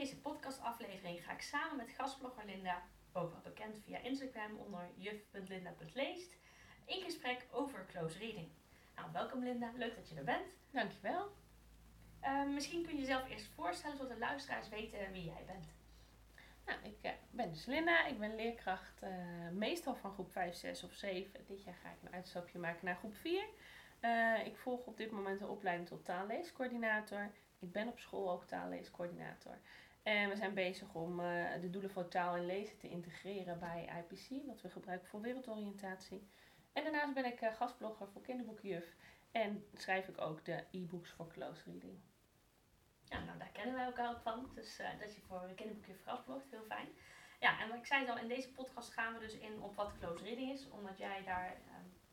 deze podcastaflevering ga ik samen met gastblogger Linda, ook wel bekend via Instagram onder juf.linda.leest, in gesprek over close reading. Nou, welkom Linda, leuk dat je er bent. Dankjewel. Uh, misschien kun je jezelf eerst voorstellen zodat de luisteraars weten wie jij bent. Nou, ik uh, ben dus Linda, ik ben leerkracht uh, meestal van groep 5, 6 of 7. Dit jaar ga ik een uitstapje maken naar groep 4. ik volg op dit moment de opleiding tot taalleescoördinator. Ik ben op school ook taalleescoördinator. En we zijn bezig om de doelen voor taal en lezen te integreren bij IPC, wat we gebruiken voor wereldoriëntatie. En daarnaast ben ik gastblogger voor Kinderboekjuf en schrijf ik ook de e-books voor close reading. Ja, nou daar kennen wij elkaar ook van. Dus uh, dat je voor een kinderboekje vlogt, heel fijn. Ja, en wat ik zei al, in deze podcast gaan we dus in op wat close reading is. Omdat jij daar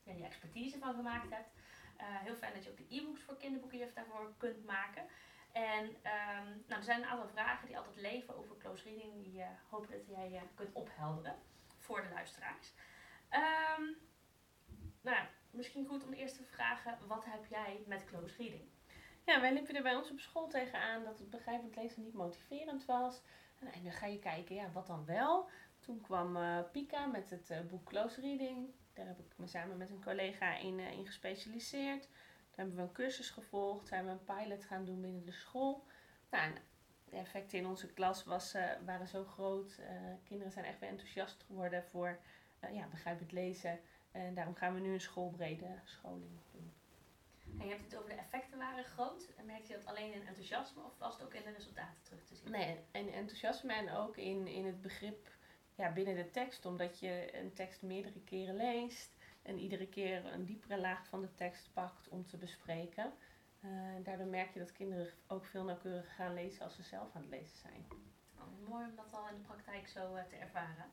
ja, je expertise van gemaakt hebt. Heel fijn dat je ook de e-books voor kinderboekjuf daarvoor kunt maken. En um, nou, er zijn een aantal vragen die altijd leven over close reading. Die uh, hopen dat jij kunt ophelderen voor de luisteraars. Um, nou, misschien goed om eerst te vragen, wat heb jij met close reading? Ja, wij liepen er bij ons op school tegenaan dat het begrijpend lezen niet motiverend was. En dan ga je kijken, ja, wat dan wel? Toen kwam uh, Pika met het uh, boek Close Reading. Daar heb ik me samen met een collega in, uh, in gespecialiseerd. Daar hebben we een cursus gevolgd, zijn we een pilot gaan doen binnen de school. Nou, de effecten in onze klas was, waren zo groot. kinderen zijn echt weer enthousiast geworden voor ja, begrijpend lezen. En daarom gaan we nu een schoolbrede scholing doen. En je hebt het over de effecten waren groot. En merkte je dat alleen in enthousiasme of was het ook in de resultaten terug te zien? Nee, in enthousiasme en ook in, in het begrip ja, binnen de tekst. Omdat je een tekst meerdere keren leest en iedere keer een diepere laag van de tekst pakt om te bespreken. Uh, daardoor merk je dat kinderen ook veel nauwkeuriger gaan lezen als ze zelf aan het lezen zijn. Oh, mooi om dat al in de praktijk zo uh, te ervaren.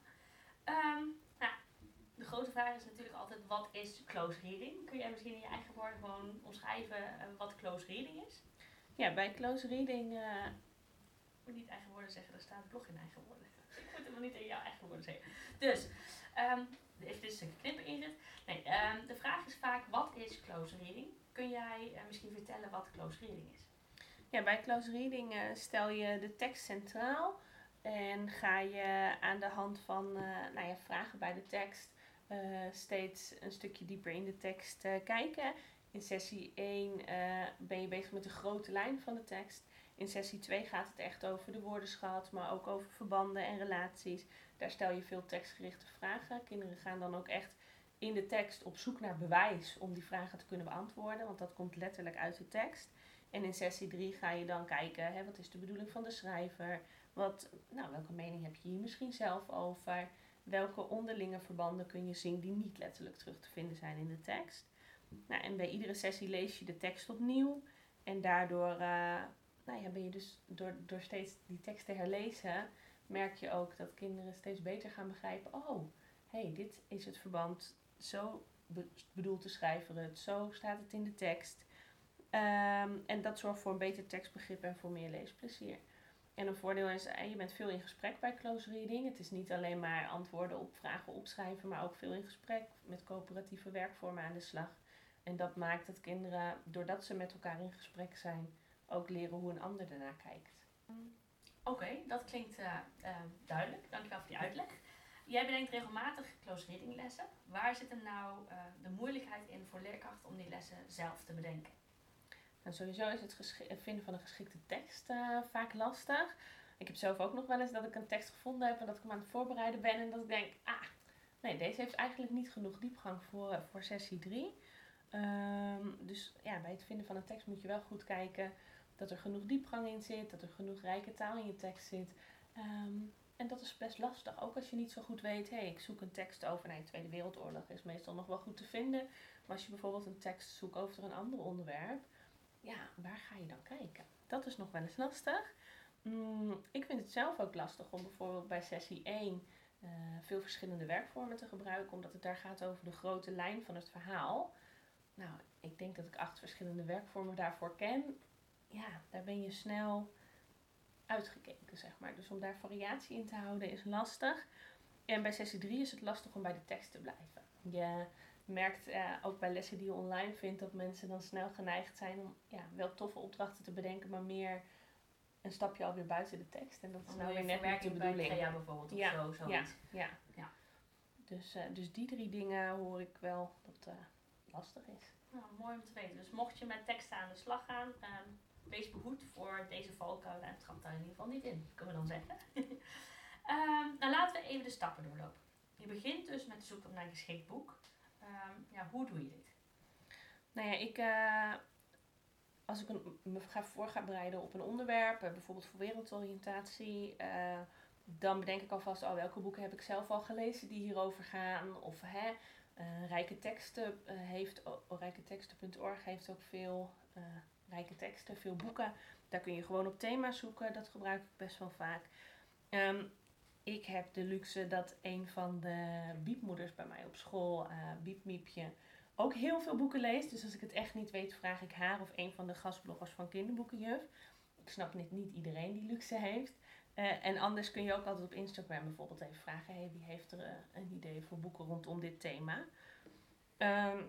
Um, nou, de grote vraag is natuurlijk altijd, wat is close reading? Kun jij misschien in je eigen woorden gewoon omschrijven uh, wat close reading is? Ja, bij close reading... Ik moet niet eigen woorden zeggen, er staat het blog in eigen woorden. Ik moet het maar niet in jouw eigen woorden zeggen. Dus, um, even dus een knippen in het. Nee, um, de vraag is vaak, wat is close reading? Kun jij uh, misschien vertellen wat close reading is? Ja, bij close reading stel je de tekst centraal... En ga je aan de hand van nou ja, vragen bij de tekst steeds een stukje dieper in de tekst kijken. In sessie 1 uh, eh, ben je bezig met de grote lijn van de tekst. In sessie 2 gaat het echt over de woordenschat, maar ook over verbanden en relaties. Daar stel je veel tekstgerichte vragen. Kinderen gaan dan ook echt in de tekst op zoek naar bewijs om die vragen te kunnen beantwoorden, want dat komt letterlijk uit de tekst. En in sessie 3 ga je dan kijken, hè, wat is de bedoeling van de schrijver? Wat, nou, welke mening heb je hier misschien zelf over? welke onderlinge verbanden kun je zien die niet letterlijk terug te vinden zijn in de tekst. Nou, en bij iedere sessie lees je de tekst opnieuw. En daardoor uh, nou ja, ben je dus door, door steeds die tekst te herlezen, merk je ook dat kinderen steeds beter gaan begrijpen. Oh, hey, dit is het verband. Zo be bedoelt de schrijver het. Zo staat het in de tekst. Um, en dat zorgt voor een beter tekstbegrip en voor meer leesplezier. En een voordeel is, eh, je bent veel in gesprek bij close reading. Het is niet alleen maar antwoorden op vragen opschrijven, maar ook veel in gesprek met coöperatieve werkvormen aan de slag. En dat maakt dat kinderen, doordat ze met elkaar in gesprek zijn, ook leren hoe een ander ernaar kijkt. Oké, dat klinkt uh, uh, duidelijk. Dankjewel voor die uitleg. Jij bedenkt regelmatig close reading lessen. Waar zit er nou uh, de moeilijkheid in voor leerkrachten om die lessen zelf te bedenken? Nou, sowieso is het vinden van een geschikte tekst vaak lastig. Ik heb zelf ook nog wel eens dat ik een tekst gevonden heb en dat ik hem aan het voorbereiden ben en dat ik denk, ah, nee, deze heeft eigenlijk niet genoeg diepgang voor, voor sessie 3. Um, ehm, dus ja, bij het vinden van een tekst moet je wel goed kijken dat er genoeg diepgang in zit, dat er genoeg rijke taal in je tekst zit. Um, en dat is best lastig, ook als je niet zo goed weet, hé, hey, ik zoek een tekst over, nee, Tweede Wereldoorlog is meestal nog wel goed te vinden. Maar als je bijvoorbeeld een tekst zoekt over een ander onderwerp, ja, waar ga je dan kijken? Dat is nog wel eens lastig. Mm, ik vind het zelf ook lastig om bijvoorbeeld bij sessie 1 uh, eh, veel verschillende werkvormen te gebruiken, omdat het daar gaat over de grote lijn van het verhaal. Nou, ik denk dat ik acht verschillende werkvormen daarvoor ken. Ja, daar ben je snel uitgekeken, zeg maar. Dus om daar variatie in te houden is lastig. En bij sessie 3 is het lastig om bij de tekst te blijven. Je merkt uh, ook bij lessen die je online vindt dat mensen dan snel geneigd zijn om ja, wel toffe opdrachten te bedenken, maar meer een stapje alweer buiten de tekst. En dat is Een nou weer net niet de bedoeling. Crea bijvoorbeeld of Ja, zo, zoiets. Ja. Ja. Dus, eh, dus die drie dingen hoor ik wel dat eh, lastig is. Nou, mooi om te weten. Dus mocht je met teksten aan de slag gaan, ehm, wees behoed voor deze valkuilen en trap daar in ieder geval niet in, kunnen we dan zeggen. Ehm, nou, laten we even de stappen doorlopen. Je begint dus met de zoektocht naar een geschikt boek. Ehm, ja, hoe doe je dit? Nou ja, ik, eh, als ik een, me ga voor ga bereiden op een onderwerp, eh, bijvoorbeeld voor wereldoriëntatie, eh, dan bedenk ik alvast al welke boeken heb ik zelf al gelezen die hierover gaan. Of hè, Rijke Teksten heeft, rijketeksten.org heeft ook veel rijke teksten, veel boeken. Daar kun je gewoon op thema zoeken, dat gebruik ik best wel vaak. Ehm, ik heb de luxe dat een van de biepmoeders bij mij op school, eh Biepmiepje, ook heel veel boeken leest. Dus als ik het echt niet weet, vraag ik haar of een van de gastbloggers van Kinderboekenjuf. Ik snap niet, niet iedereen die luxe heeft. Eh, en anders kun je ook altijd op Instagram bijvoorbeeld even vragen: hey, wie heeft er eh, een idee voor boeken rondom dit thema? Ehm,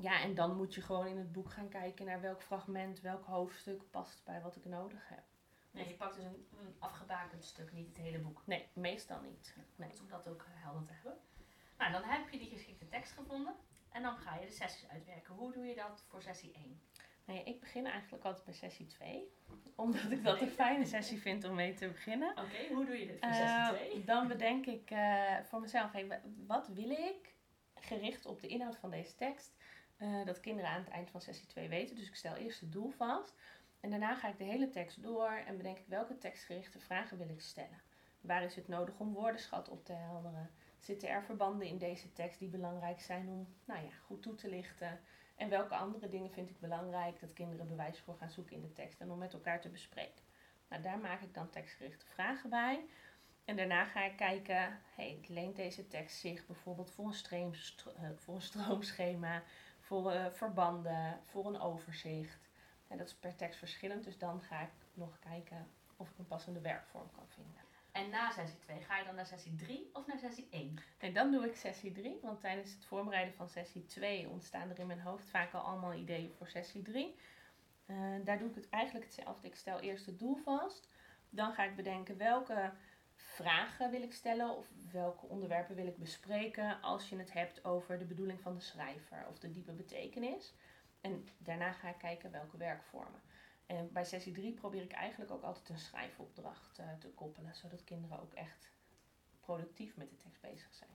ja, en dan moet je gewoon in het boek gaan kijken naar welk fragment, welk hoofdstuk past bij wat ik nodig heb. Nee, je pakt dus een, een afgebakend stuk, niet het hele boek. Nee, meestal niet. Nee. Om dat ook eh, helder te hebben. Nou, dan heb je die geschikte tekst gevonden. En dan ga je de sessies uitwerken. Hoe doe je dat voor sessie 1? Nou ja, ik begin eigenlijk altijd bij sessie 2, omdat ik dat een fijne sessie vind om mee te beginnen. Oké, hoe doe je dit voor Eh, sessie 2? dan bedenk ik eh, voor mezelf, hey, wa- wat wil ik gericht op de inhoud van deze tekst, eh, dat kinderen aan het eind van sessie 2 weten. Dus ik stel eerst het doel vast en daarna ga ik de hele tekst door en bedenk ik welke tekstgerichte vragen wil ik stellen. Waar is het nodig om woordenschat op te helderen? Zitten er verbanden in deze tekst die belangrijk zijn om nou ja, goed toe te lichten? En welke andere dingen vind ik belangrijk dat kinderen bewijs voor gaan zoeken in de tekst en om met elkaar te bespreken? Nou, daar maak ik dan tekstgerichte vragen bij. En daarna ga ik kijken, hey, leent deze tekst zich bijvoorbeeld voor een, eh, voor een stroomschema, voor eh, verbanden, voor een overzicht. En dat is per tekst verschillend, dus dan ga ik nog kijken of ik een passende werkvorm kan vinden. En na sessie 2, ga je dan naar sessie 3 of naar sessie 1? En dan doe ik sessie 3, want tijdens het voorbereiden van sessie 2 ontstaan er in mijn hoofd vaak al allemaal ideeën voor sessie 3. Eh, daar doe ik het eigenlijk hetzelfde. Ik stel eerst het doel vast. Dan ga ik bedenken welke vragen wil ik stellen of welke onderwerpen wil ik bespreken als je het hebt over de bedoeling van de schrijver of de diepe betekenis. En daarna ga ik kijken welke werkvormen. En bij sessie 3 probeer ik eigenlijk ook altijd een schrijfopdracht eh, te koppelen, zodat kinderen ook echt productief met de tekst bezig zijn.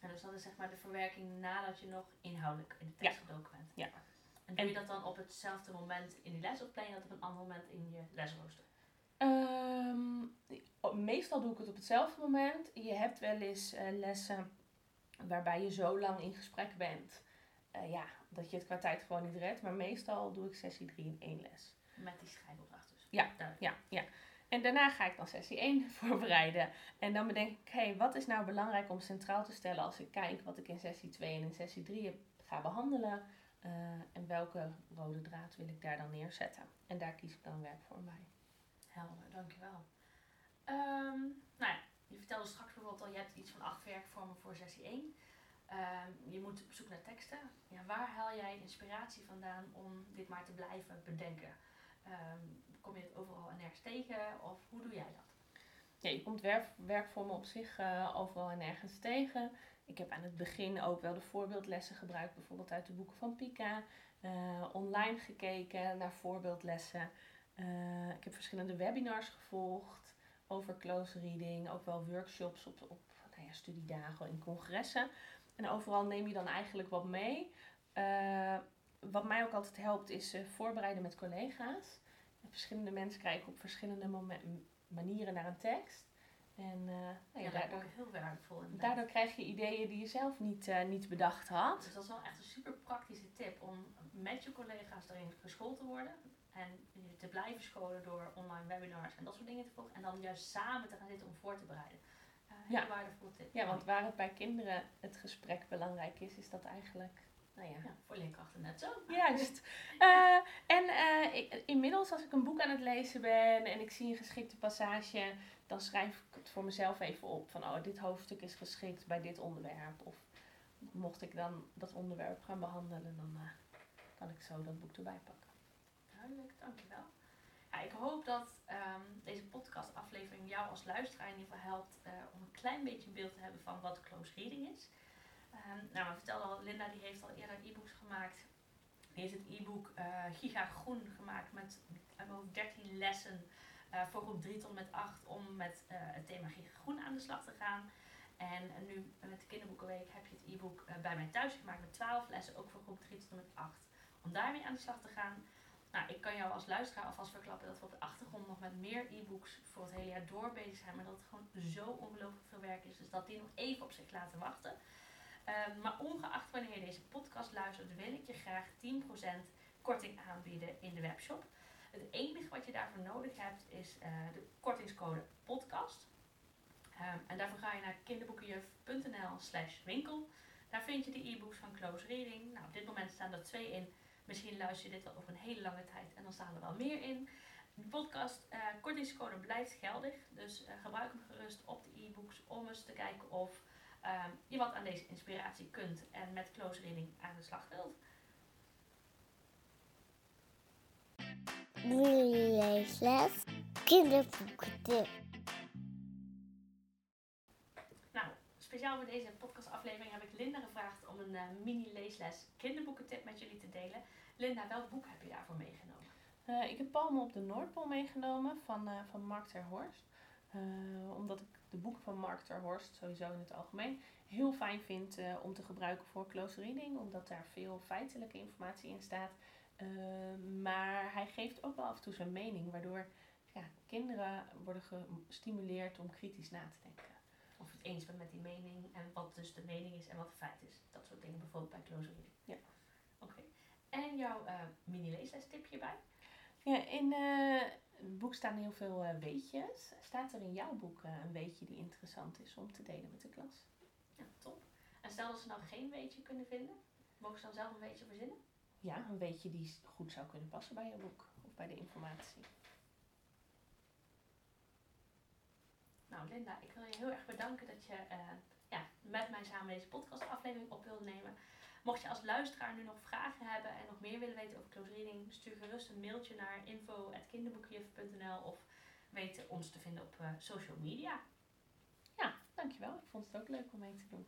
En dus dat is zeg maar de verwerking nadat je nog inhoudelijk in de tekst gedoken bent. Ja. En doe je dat dan op hetzelfde moment in die les of plan je dat op een ander moment in je lesrooster? Ehm, o- meestal doe ik het op hetzelfde moment. Je hebt wel eens eh, lessen waarbij je zo lang in gesprek bent. eh, ja, dat je het qua tijd gewoon niet redt. Maar meestal doe ik sessie 3 in één les. Met die schrijfopdracht dus. Ja. Ja, ja. En daarna ga ik dan sessie 1 voorbereiden. En dan bedenk ik, hé, wat is nou belangrijk om centraal te stellen als ik kijk wat ik in sessie 2 en in sessie 3 heb, ga behandelen. eh, en welke rode draad wil ik daar dan neerzetten. En daar kies ik dan een werkvorm bij. Helder, dankjewel. Ehm nou ja, je vertelde straks bijvoorbeeld al, je hebt iets van acht werkvormen voor sessie 1. Ehm, je moet op zoek naar teksten. Ja, waar haal jij inspiratie vandaan om dit maar te blijven bedenken? Ehm, kom je het overal en nergens tegen of hoe doe jij dat? Ja, je komt werk, werkvormen op zich eh, overal en nergens tegen. Ik heb aan het begin ook wel de voorbeeldlessen gebruikt, bijvoorbeeld uit de boeken van Pika. eh, online gekeken naar voorbeeldlessen. Eh, ik heb verschillende webinars gevolgd over close reading. Ook wel workshops op, op nou ja, studiedagen in congressen. En overal neem je dan eigenlijk wat mee. Eh, wat mij ook altijd helpt is eh, voorbereiden met collega's. Verschillende mensen kijken op verschillende manieren naar een tekst. En eh, nou ja, daardoor, ook heel waardevol. inderdaad. daardoor krijg je ideeën die je zelf niet, niet bedacht had. Dus dat is wel echt een super praktische tip om met je collega's daarin geschoold te worden. En je te blijven scholen door online webinars en dat soort dingen te volgen. En dan juist samen te gaan zitten om voor te bereiden. Uh, heel Ja. waardevolle tip. Ja, want waar het bij kinderen het gesprek belangrijk is, is dat eigenlijk, nou ja, Ja, voor leerkrachten net zo. Juist. Eh, en eh, ik- inmiddels, als ik een boek aan het lezen ben en ik zie een geschikte passage, dan schrijf ik het voor mezelf even op. Van, oh, dit hoofdstuk is geschikt bij dit onderwerp. Of mocht ik dan dat onderwerp gaan behandelen, dan eh, kan ik zo dat boek erbij pakken. Duidelijk, dankjewel. ik hoop dat ehm, deze podcastaflevering jou als luisteraar in ieder geval helpt eh, om een klein beetje een beeld te hebben van wat close reading is. Um, nou, we vertelden al, Linda die heeft al eerder e-books gemaakt. Die heeft het e-book uh, Giga Groen gemaakt met uh, 13 lessen uh, voor groep 3 tot met 8 om met het thema Giga Groen aan de slag te gaan. En nu met de kinderboekenweek heb je het e-book bij mij thuis gemaakt met 12 lessen, ook voor groep 3 tot met 8. Om daarmee aan de slag te gaan. Nou, ik kan jou als luisteraar alvast verklappen dat we op de achtergrond nog met meer e-books voor het hele jaar door bezig zijn. Maar dat het gewoon zo ongelooflijk veel werk is. Dus dat die nog even op zich laten wachten. Um, maar ongeacht wanneer je deze podcast luistert, wil ik je graag 10% korting aanbieden in de webshop. Het enige wat je daarvoor nodig hebt is uh, de kortingscode podcast. Um, en daarvoor ga je naar kinderboekenjuf.nl slash winkel. Daar vind je de e-books van Close Reading. Nou, op dit moment staan er twee in. Misschien luister je dit wel over een hele lange tijd en dan staan er wel meer in. De podcast uh, kortingscode blijft geldig. Dus uh, gebruik hem gerust op de e-books om eens te kijken of uh, je wat aan deze inspiratie kunt en met close reading aan de slag wilt. Kinderboekentip. Speciaal voor deze podcastaflevering heb ik Linda gevraagd om een uh, mini leesles kinderboekentip met jullie te delen. Linda, welk boek heb je daarvoor meegenomen? Uh, ik heb Palmen op de Noordpool meegenomen van, uh, van Mark ter Horst. omdat ik de boeken van Mark ter Horst sowieso in het algemeen heel fijn vind om te gebruiken voor close reading. Omdat daar veel feitelijke informatie in staat. maar hij geeft ook wel af en toe zijn mening. Waardoor ja, kinderen worden gestimuleerd om kritisch na te denken of het eens bent met die mening en wat dus de mening is en wat het feit is. Dat soort dingen bijvoorbeeld bij close reading. Ja. Oké. En jouw uh, mini leesles tip hierbij? Ja, in uh, het boek staan heel veel uh, weetjes. Staat er in jouw boek een weetje die interessant is om te delen met de klas? Ja, top. En stel dat ze nou geen weetje kunnen vinden, mogen ze dan zelf een weetje verzinnen? Ja, een weetje die goed zou kunnen passen bij je boek of bij de informatie. Nou Linda, ik wil je heel erg bedanken dat je uh, ja, met mij samen deze podcastaflevering op wilde nemen. Mocht je als luisteraar nu nog vragen hebben en nog meer willen weten over close reading, stuur gerust een mailtje naar info.kinderboekjuf.nl of weet ons te vinden op uh, social media. Ja, dankjewel. Ik vond het ook leuk om mee te doen.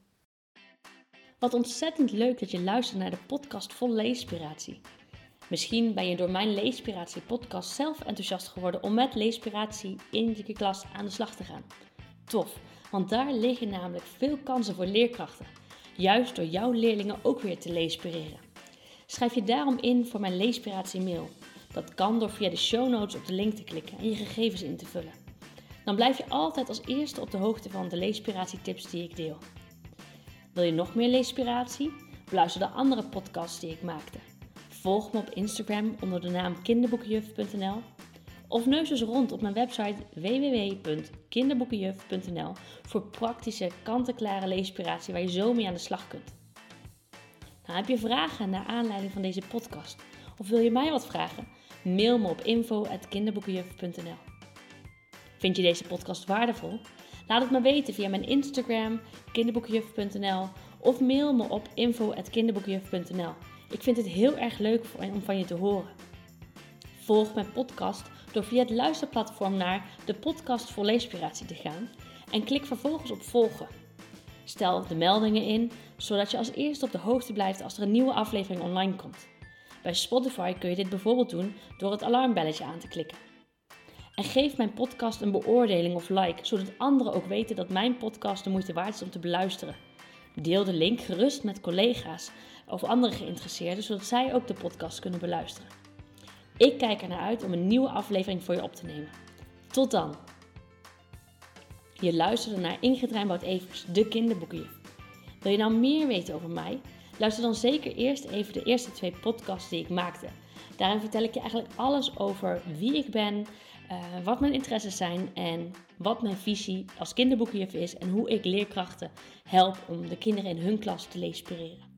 Wat ontzettend leuk dat je luistert naar de podcast vol leespiratie. Misschien ben je door mijn Leespiratie podcast zelf enthousiast geworden om met Leespiratie in je klas aan de slag te gaan. Tof, want daar liggen namelijk veel kansen voor leerkrachten. Juist door jouw leerlingen ook weer te leespireren. Schrijf je daarom in voor mijn Leespiratie mail. Dat kan door via de show notes op de link te klikken en je gegevens in te vullen. Dan blijf je altijd als eerste op de hoogte van de Leespiratie tips die ik deel. Wil je nog meer Leespiratie? Beluister de andere podcasts die ik maakte. Volg me op Instagram onder de naam kinderboekenjuf.nl of neus eens rond op mijn website www.kinderboekenjuf.nl voor praktische, kant-en-klare leespiratie waar je zo mee aan de slag kunt. Nou, heb je vragen naar aanleiding van deze podcast of wil je mij wat vragen? Mail me op info.kinderboekenjuf.nl Vind je deze podcast waardevol? Laat het me weten via mijn Instagram, kinderboekenjuf.nl of mail me op info.kinderboekenjuf.nl ik vind het heel erg leuk om van je te horen. Volg mijn podcast door via het luisterplatform naar de podcast voor leespiratie te gaan en klik vervolgens op volgen. Stel de meldingen in, zodat je als eerste op de hoogte blijft als er een nieuwe aflevering online komt. Bij Spotify kun je dit bijvoorbeeld doen door het alarmbelletje aan te klikken. En geef mijn podcast een beoordeling of like, zodat anderen ook weten dat mijn podcast de moeite waard is om te beluisteren. Deel de link gerust met collega's of andere geïnteresseerden, zodat zij ook de podcast kunnen beluisteren. Ik kijk er naar uit om een nieuwe aflevering voor je op te nemen. Tot dan! Je luisterde naar Ingrid Rijnboud-Evers, de kinderboekenjuf. Wil je nou meer weten over mij? Luister dan zeker eerst even de eerste twee podcasts die ik maakte. Daarin vertel ik je eigenlijk alles over wie ik ben, uh, wat mijn interesses zijn en wat mijn visie als kinderboekenjuf is en hoe ik leerkrachten help om de kinderen in hun klas te leespireren.